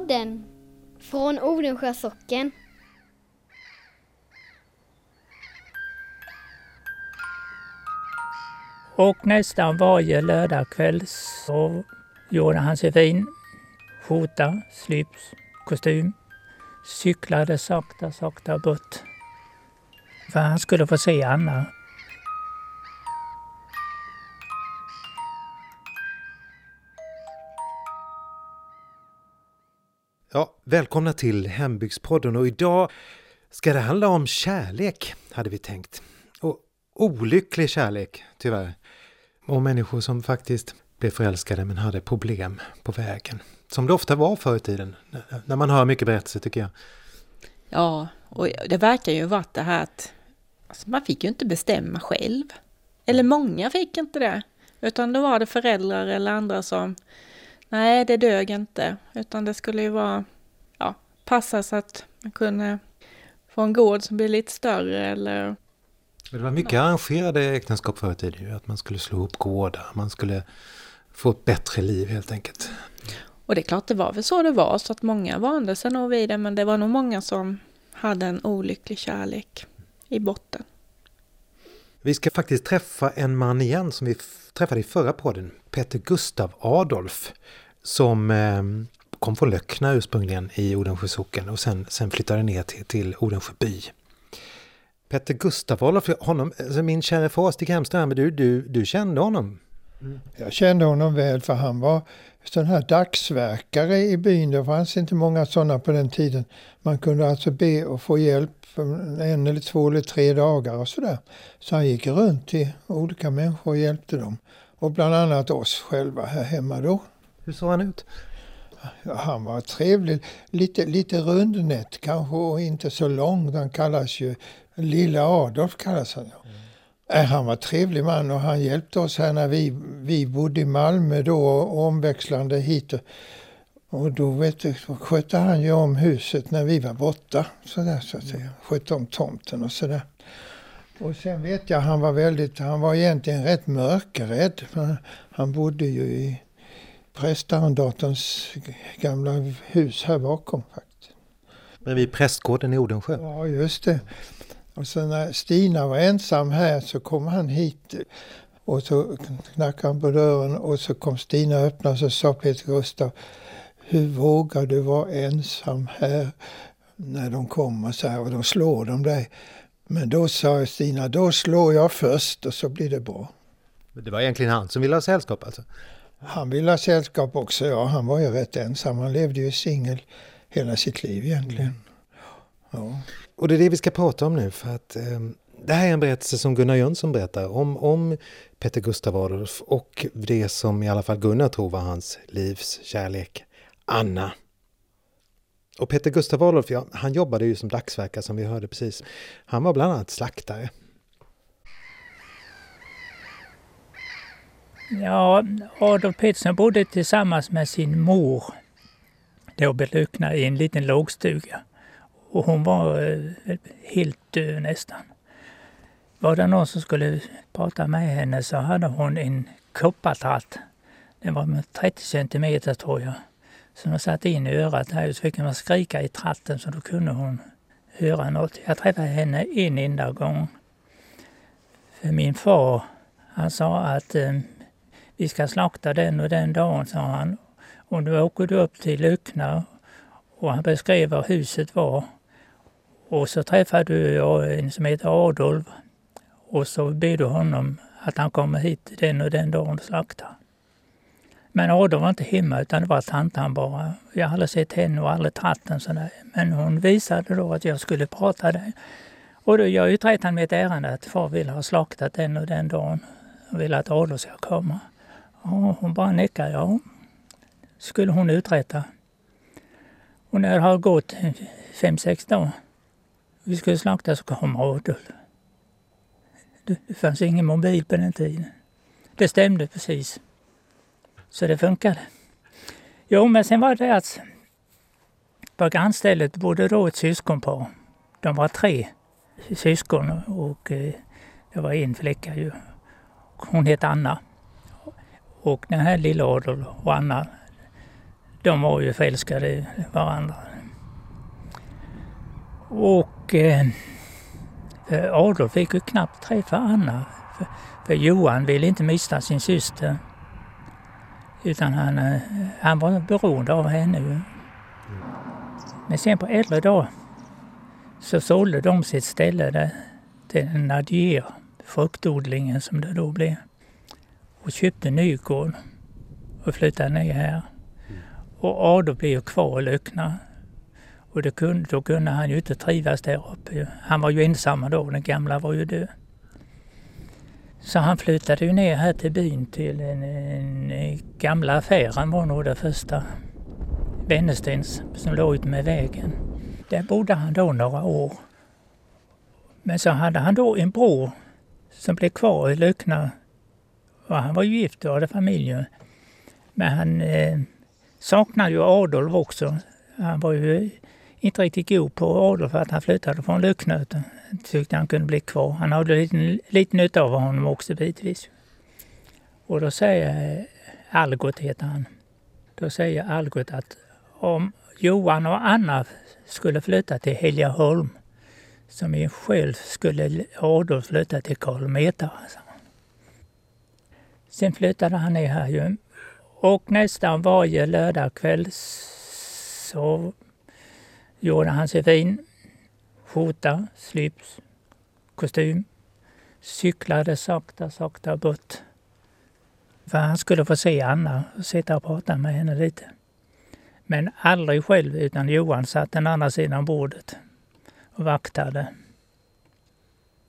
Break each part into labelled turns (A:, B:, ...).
A: Hembygdspodden från Odensjö socken.
B: Och nästan varje lördagkväll så gjorde han sig fin. Skjorta, slips, kostym. Cyklade sakta, sakta bort. För han skulle få se Anna.
C: Ja, välkomna till Hembygdspodden och idag ska det handla om kärlek, hade vi tänkt. Och olycklig kärlek, tyvärr. Och människor som faktiskt blev förälskade men hade problem på vägen. Som det ofta var förr i tiden, när man hör mycket berättelser tycker jag.
D: Ja, och det verkar ju varit det här att alltså man fick ju inte bestämma själv. Eller många fick inte det. Utan då var det föräldrar eller andra som Nej, det dög inte. Utan det skulle ju vara, ja, passa så att man kunde få en gård som blir lite större eller...
C: Det var mycket arrangerade äktenskap förr i tiden Att man skulle slå upp gårdar, man skulle få ett bättre liv helt enkelt.
D: Och det är klart, det var väl så det var, så att många vande sig nog vid det, men det var nog många som hade en olycklig kärlek i botten.
C: Vi ska faktiskt träffa en man igen som vi träffade i förra podden, Peter Gustav Adolf, som eh, kom från Löckna ursprungligen i Odensjö socken och sen, sen flyttade ner till, till Odensjö by. Peter Gustav Adolf, honom, alltså min käre far Stig Hemström, du, du, du kände honom?
E: Mm. Jag kände honom väl för han var sån här dagsverkare i byn. Det fanns inte många sådana på den tiden. Man kunde alltså be och få hjälp en eller två eller tre dagar och sådär. Så han gick runt till olika människor och hjälpte dem. Och bland annat oss själva här hemma då.
C: Hur såg han ut?
E: Ja, han var trevlig. Lite, lite rundnätt kanske och inte så lång. Han kallas ju Lilla Adolf kallas han. Mm. Han var trevlig man och han hjälpte oss här när vi, vi bodde i Malmö då och omväxlande hit. Och då vet du, skötte han ju om huset när vi var borta. Så där, så att säga. Skötte om tomten och sådär. Och sen vet jag han var väldigt, han var egentligen rätt mörkrädd. Han bodde ju i prästarrendatorns gamla hus här bakom. faktiskt.
C: Bredvid prästgården i Odensjö?
E: Ja, just det. Och så när Stina var ensam här så kom han hit och så knackade han på dörren och så kom Stina och öppnade och så sa Peter Gustav Hur vågar du vara ensam här när de kommer så här och de slår de dig? Men då sa Stina, då slår jag först och så blir det bra.
C: Det var egentligen han som ville ha sällskap alltså?
E: Han ville ha sällskap också, ja. Han var ju rätt ensam. Han levde ju singel hela sitt liv egentligen.
C: Ja. Och det är det vi ska prata om nu för att eh, det här är en berättelse som Gunnar Jönsson berättar om, om Peter Gustav Adolf och det som i alla fall Gunnar tror var hans livs kärlek, Anna. Och Peter Gustav Adolf, ja, han jobbade ju som dagsverkare som vi hörde precis. Han var bland annat slaktare.
B: Ja, Adolf Pettersson bodde tillsammans med sin mor då Beluckna i en liten lågstuga. Och hon var eh, helt död nästan. Var det någon som skulle prata med henne så hade hon en koppartratt. Den var 30 centimeter tror jag. Som hon satte in i örat där så fick man skrika i tratten så då kunde hon höra något. Jag träffade henne en enda gång. För min far, han sa att eh, vi ska slakta den och den dagen, sa han. Och nu åker du upp till Lyckna och han beskrev var huset var. Och så träffade du en som heter Adolf och så ber du honom att han kommer hit den och den dagen och slaktar. Men Adolf var inte hemma utan det var tantan bara. Jag hade aldrig sett henne och aldrig tratten sådär. Men hon visade då att jag skulle prata där. Och då jag uträttade mitt ärende att far vill ha slaktat den och den dagen. Och vill att Adolf ska komma. Och hon bara nickade, ja. Skulle hon uträtta. Och när det har gått fem, sex dagar, vi skulle slakta så kom Adolf. Det fanns ingen mobil på den tiden. Det stämde precis. Så det funkade. Jo, men sen var det att på grannstället bodde då ett syskonpar. De var tre syskon och eh, det var en flicka ju. Hon hette Anna. Och den här lilla Adolf och Anna, de var ju förälskade i varandra. Och eh, eh, Adolf fick ju knappt träffa Anna. För, för Johan ville inte mista sin syster. Utan han, eh, han var beroende av henne. Men sen på äldre dag så sålde de sitt ställe där till Nadier, fruktodlingen som det då blev. Och köpte Nygård och flyttade ner här. Och Adolf blev ju kvar i Löckna. Och det kunde, då kunde han ju inte trivas där uppe. Han var ju ensam då, den gamla var ju död. Så han flyttade ju ner här till byn till en, en gamla affären var nog det första. Wennestens som låg ut med vägen. Där bodde han då några år. Men så hade han då en bror som blev kvar i Lyckna. Och han var ju gift och hade familj. Men han eh, saknade ju Adolf också. Han var ju inte riktigt god på Adolf för att han flyttade från Löcknöten. Tyckte han kunde bli kvar. Han hade lite, lite nytta av honom också bitvis. Och då säger Algot, heter han, då säger Algot att om Johan och Anna skulle flytta till Helgeholm som i själv skulle Adolf flytta till Karlmeta. Sen flyttade han ner här ju. Och nästan varje lördagkväll så gjorde han sig fin. Skjorta, slips, kostym. Cyklade sakta, sakta bort. För han skulle få se Anna och sitta och prata med henne lite. Men aldrig själv, utan Johan satt den andra sidan bordet och vaktade.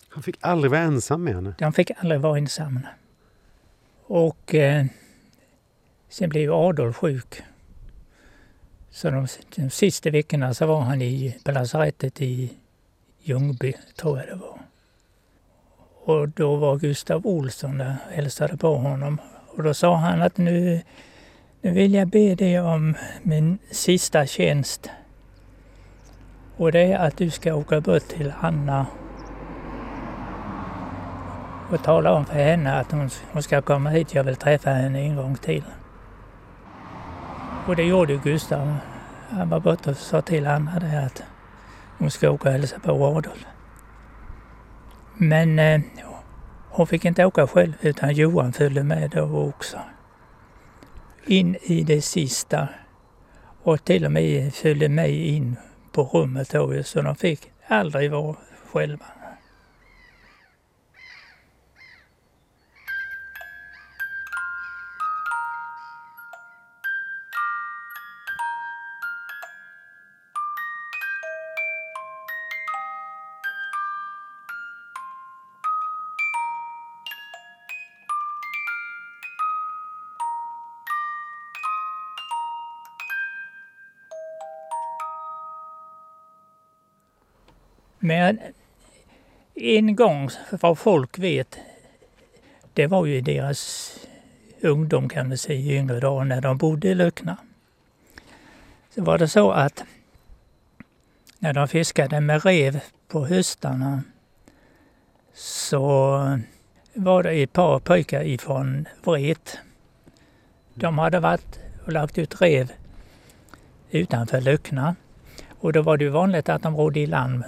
F: Han fick aldrig vara ensam med henne?
B: Han fick aldrig vara ensam. Och eh, sen blev Adolf sjuk. Så de, de sista veckorna så var han i, på lasarettet i Ljungby, tror jag det var. Och då var Gustav Olsson där och hälsade på honom. Och då sa han att nu, nu vill jag be dig om min sista tjänst. Och det är att du ska åka bort till Anna och tala om för henne att hon, hon ska komma hit. Jag vill träffa henne en gång till. Och det gjorde Gustav. Han var borta och sa till Anna det att hon ska åka och hälsa på Adolf. Men eh, hon fick inte åka själv utan Johan följde med då också. In i det sista. Och till och med följde med in på rummet då så de fick aldrig vara själva. Men en gång, vad folk vet, det var ju deras ungdom kan man säga, i yngre dagar när de bodde i Lökna. Så var det så att när de fiskade med rev på höstarna så var det ett par pojkar ifrån Vret. De hade varit och lagt ut rev utanför Lökna. Och då var det ju vanligt att de rodde i land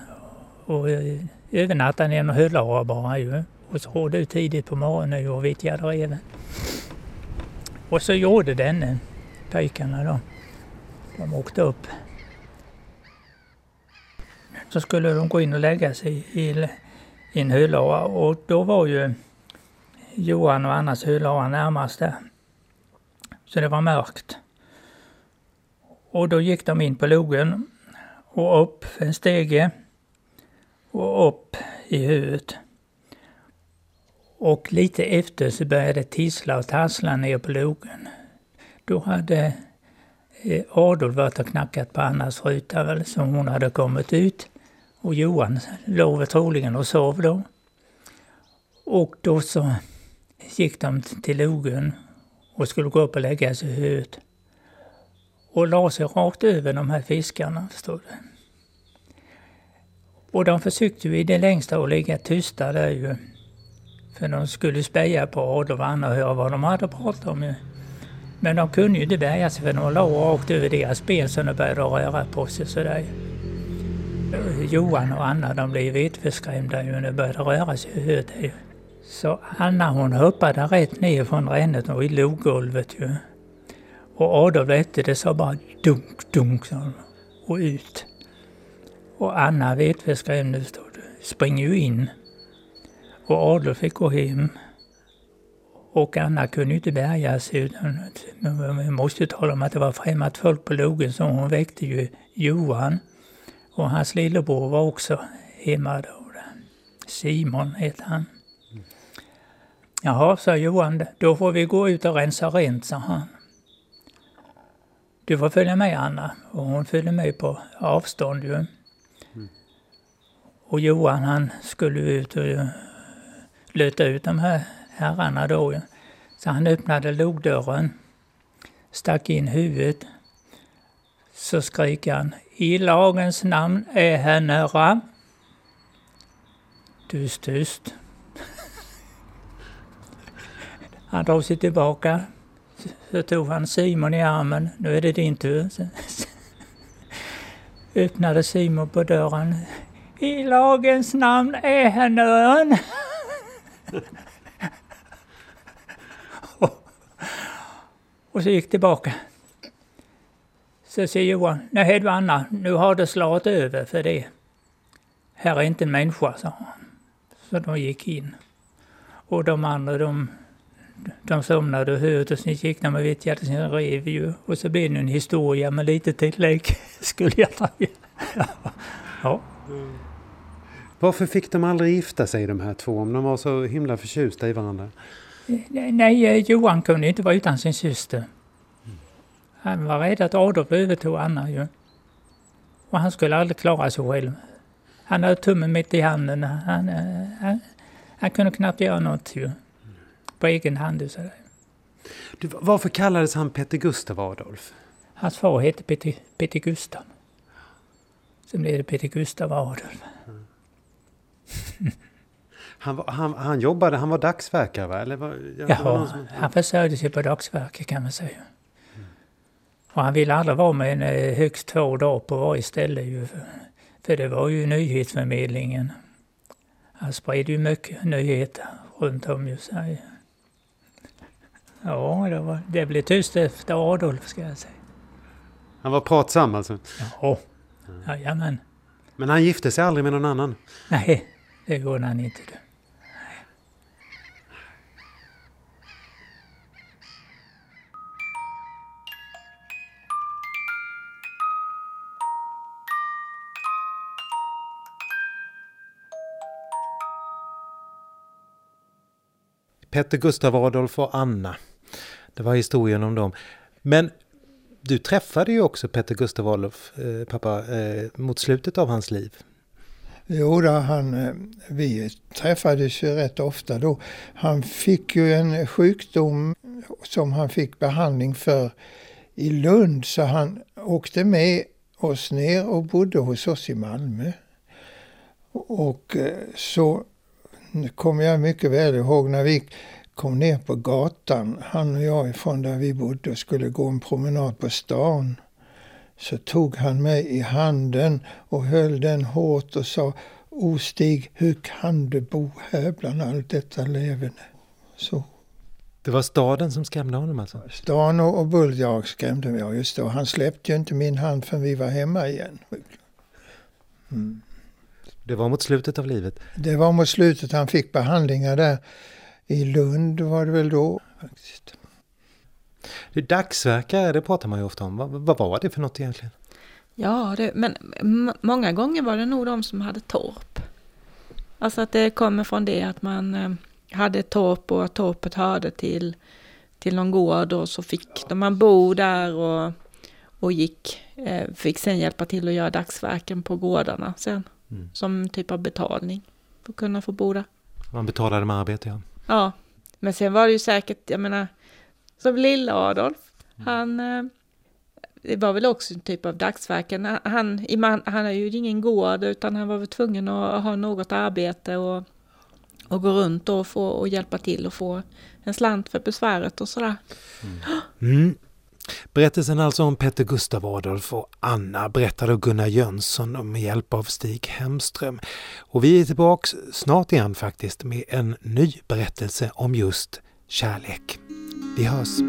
B: och eh, övernattade övernattade och höll av bara ju. Och så rodde ut tidigt på morgonen och vittjade reven. Och så gjorde denne eh, pojkarna då. De åkte upp. Så skulle de gå in och lägga sig i, i en höllare och då var ju Johan och Annas höllare närmast där. Så det var mörkt. Och då gick de in på logen och upp för en stege och upp i huvudet. Och lite efter så började det tissla och tassla ner på logen. Då hade eh, Adolf varit och knackat på Annas ruta väl, som hon hade kommit ut. Och Johan låg troligen och sov då. Och då så gick de till logen och skulle gå upp och lägga sig i huvudet. Och la sig rakt över de här fiskarna, förstår du. Och de försökte ju i det längsta att ligga tysta där ju. För de skulle speja på Adolf och Anna och höra vad de hade pratat om. Men de kunde ju inte bärga sig för de låg rakt över deras ben så de började röra på sig sådär. Johan och Anna de blev vettskrämda ju när de började röra sig högt. Så Anna hon hoppade rätt ner från rännet och i loggolvet ju. Och Adolf efter det sa bara dunk, dunk och ut. Och Anna Vetve skrev nu, springer ju in. Och Adolf fick gå hem. Och Anna kunde ju inte bärga sig utan vi måste ju tala om att det var främmat folk på logen så hon väckte ju Johan. Och hans lillebror var också hemma då. Simon hette han. Jaha, sa Johan, då får vi gå ut och rensa rent, sa han. Du får följa med Anna. Och hon följde med på avstånd ju. Och Johan han skulle ut och eh, luta ut de här herrarna då. Så han öppnade logdörren, stack in huvudet. Så skrek han, i lagens namn är här nära. Tyst, tyst. Han drog sig tillbaka. Så tog han Simon i armen. Nu är det din tur. Så öppnade Simon på dörren. I lagens namn är henne och så gick tillbaka. Så säger Johan, nej du Anna, nu har det slagit över för det. Här är inte en människa, sa han. Så de gick in. Och de andra de, de somnade och hörde och sen gick de och vittjade sin rev ju. Och så blev det en historia med lite tillägg, skulle jag tro. ja. Mm.
F: Varför fick de aldrig gifta sig de här två om de var så himla förtjusta i varandra?
B: Nej, Johan kunde inte vara utan sin syster. Han var rädd att Adolf övertog Anna ju. Och han skulle aldrig klara sig själv. Han hade tummen mitt i handen. Han, han, han kunde knappt göra något ju. På egen hand. Så
F: du, varför kallades han Peter Gustav Adolf?
B: Hans far hette Peter, Peter Gustav. Sen blev det Peter Gustav Adolf.
F: Han, han, han jobbade, han var dagsverkare va? Eller var,
B: ja, som... han försörjde sig på dagsverke kan man säga. Mm. Och han ville aldrig vara med en eh, högst två dagar på varje ställe ju. För det var ju nyhetsförmedlingen. Han spred ju mycket nyheter runt om ju. Så. Ja, det, var, det blev tyst efter Adolf ska jag säga.
F: Han var pratsam alltså?
B: Ja, jajamän.
F: Men han gifte sig aldrig med någon annan?
B: Nej, det går han inte. Du.
C: Petter Gustav Adolf och Anna. Det var historien om dem. Men du träffade ju också Petter Gustav Adolf, eh, pappa, eh, mot slutet av hans liv.
E: Jo, då, han, eh, vi träffades ju rätt ofta då. Han fick ju en sjukdom som han fick behandling för i Lund så han åkte med oss ner och bodde hos oss i Malmö. Och eh, så kommer jag mycket väl ihåg när vi kom ner på gatan, han och jag ifrån där vi bodde och skulle gå en promenad på stan. Så tog han mig i handen och höll den hårt och sa O Stig, hur kan du bo här bland allt detta levande? Så.
C: Det var staden som skrämde honom alltså?
E: Stan och, och Buljak skrämde mig, ja just det. han släppte ju inte min hand förrän vi var hemma igen.
C: Mm. Det var mot slutet av livet?
E: Det var mot slutet. Han fick behandlingar där. I Lund var det väl då. Faktiskt.
C: Dagsverkare, det pratar man ju ofta om. Vad, vad var det för något egentligen?
D: Ja, det, men många gånger var det nog de som hade torp. Alltså att det kommer från det att man eh, hade ett torp och att torpet hörde till, till någon gård och så fick de man bo där och, och gick, eh, fick sen hjälpa till att göra dagsverken på gårdarna sen. Mm. Som typ av betalning för att kunna få bo där.
C: Man betalade med arbete ja.
D: Ja, men sen var det ju säkert, jag menar, som lilla Adolf, han, eh, det var väl också en typ av dagsverken. Han, han har ju ingen gård utan han var väl tvungen att ha något arbete och och gå runt och, få, och hjälpa till och få en slant för besväret och sådär. Mm.
C: mm. Berättelsen alltså om Petter Gustav Adolf och Anna berättade av Gunnar Jönsson med hjälp av Stig Hemström. Och vi är tillbaks snart igen faktiskt med en ny berättelse om just kärlek. Vi hörs!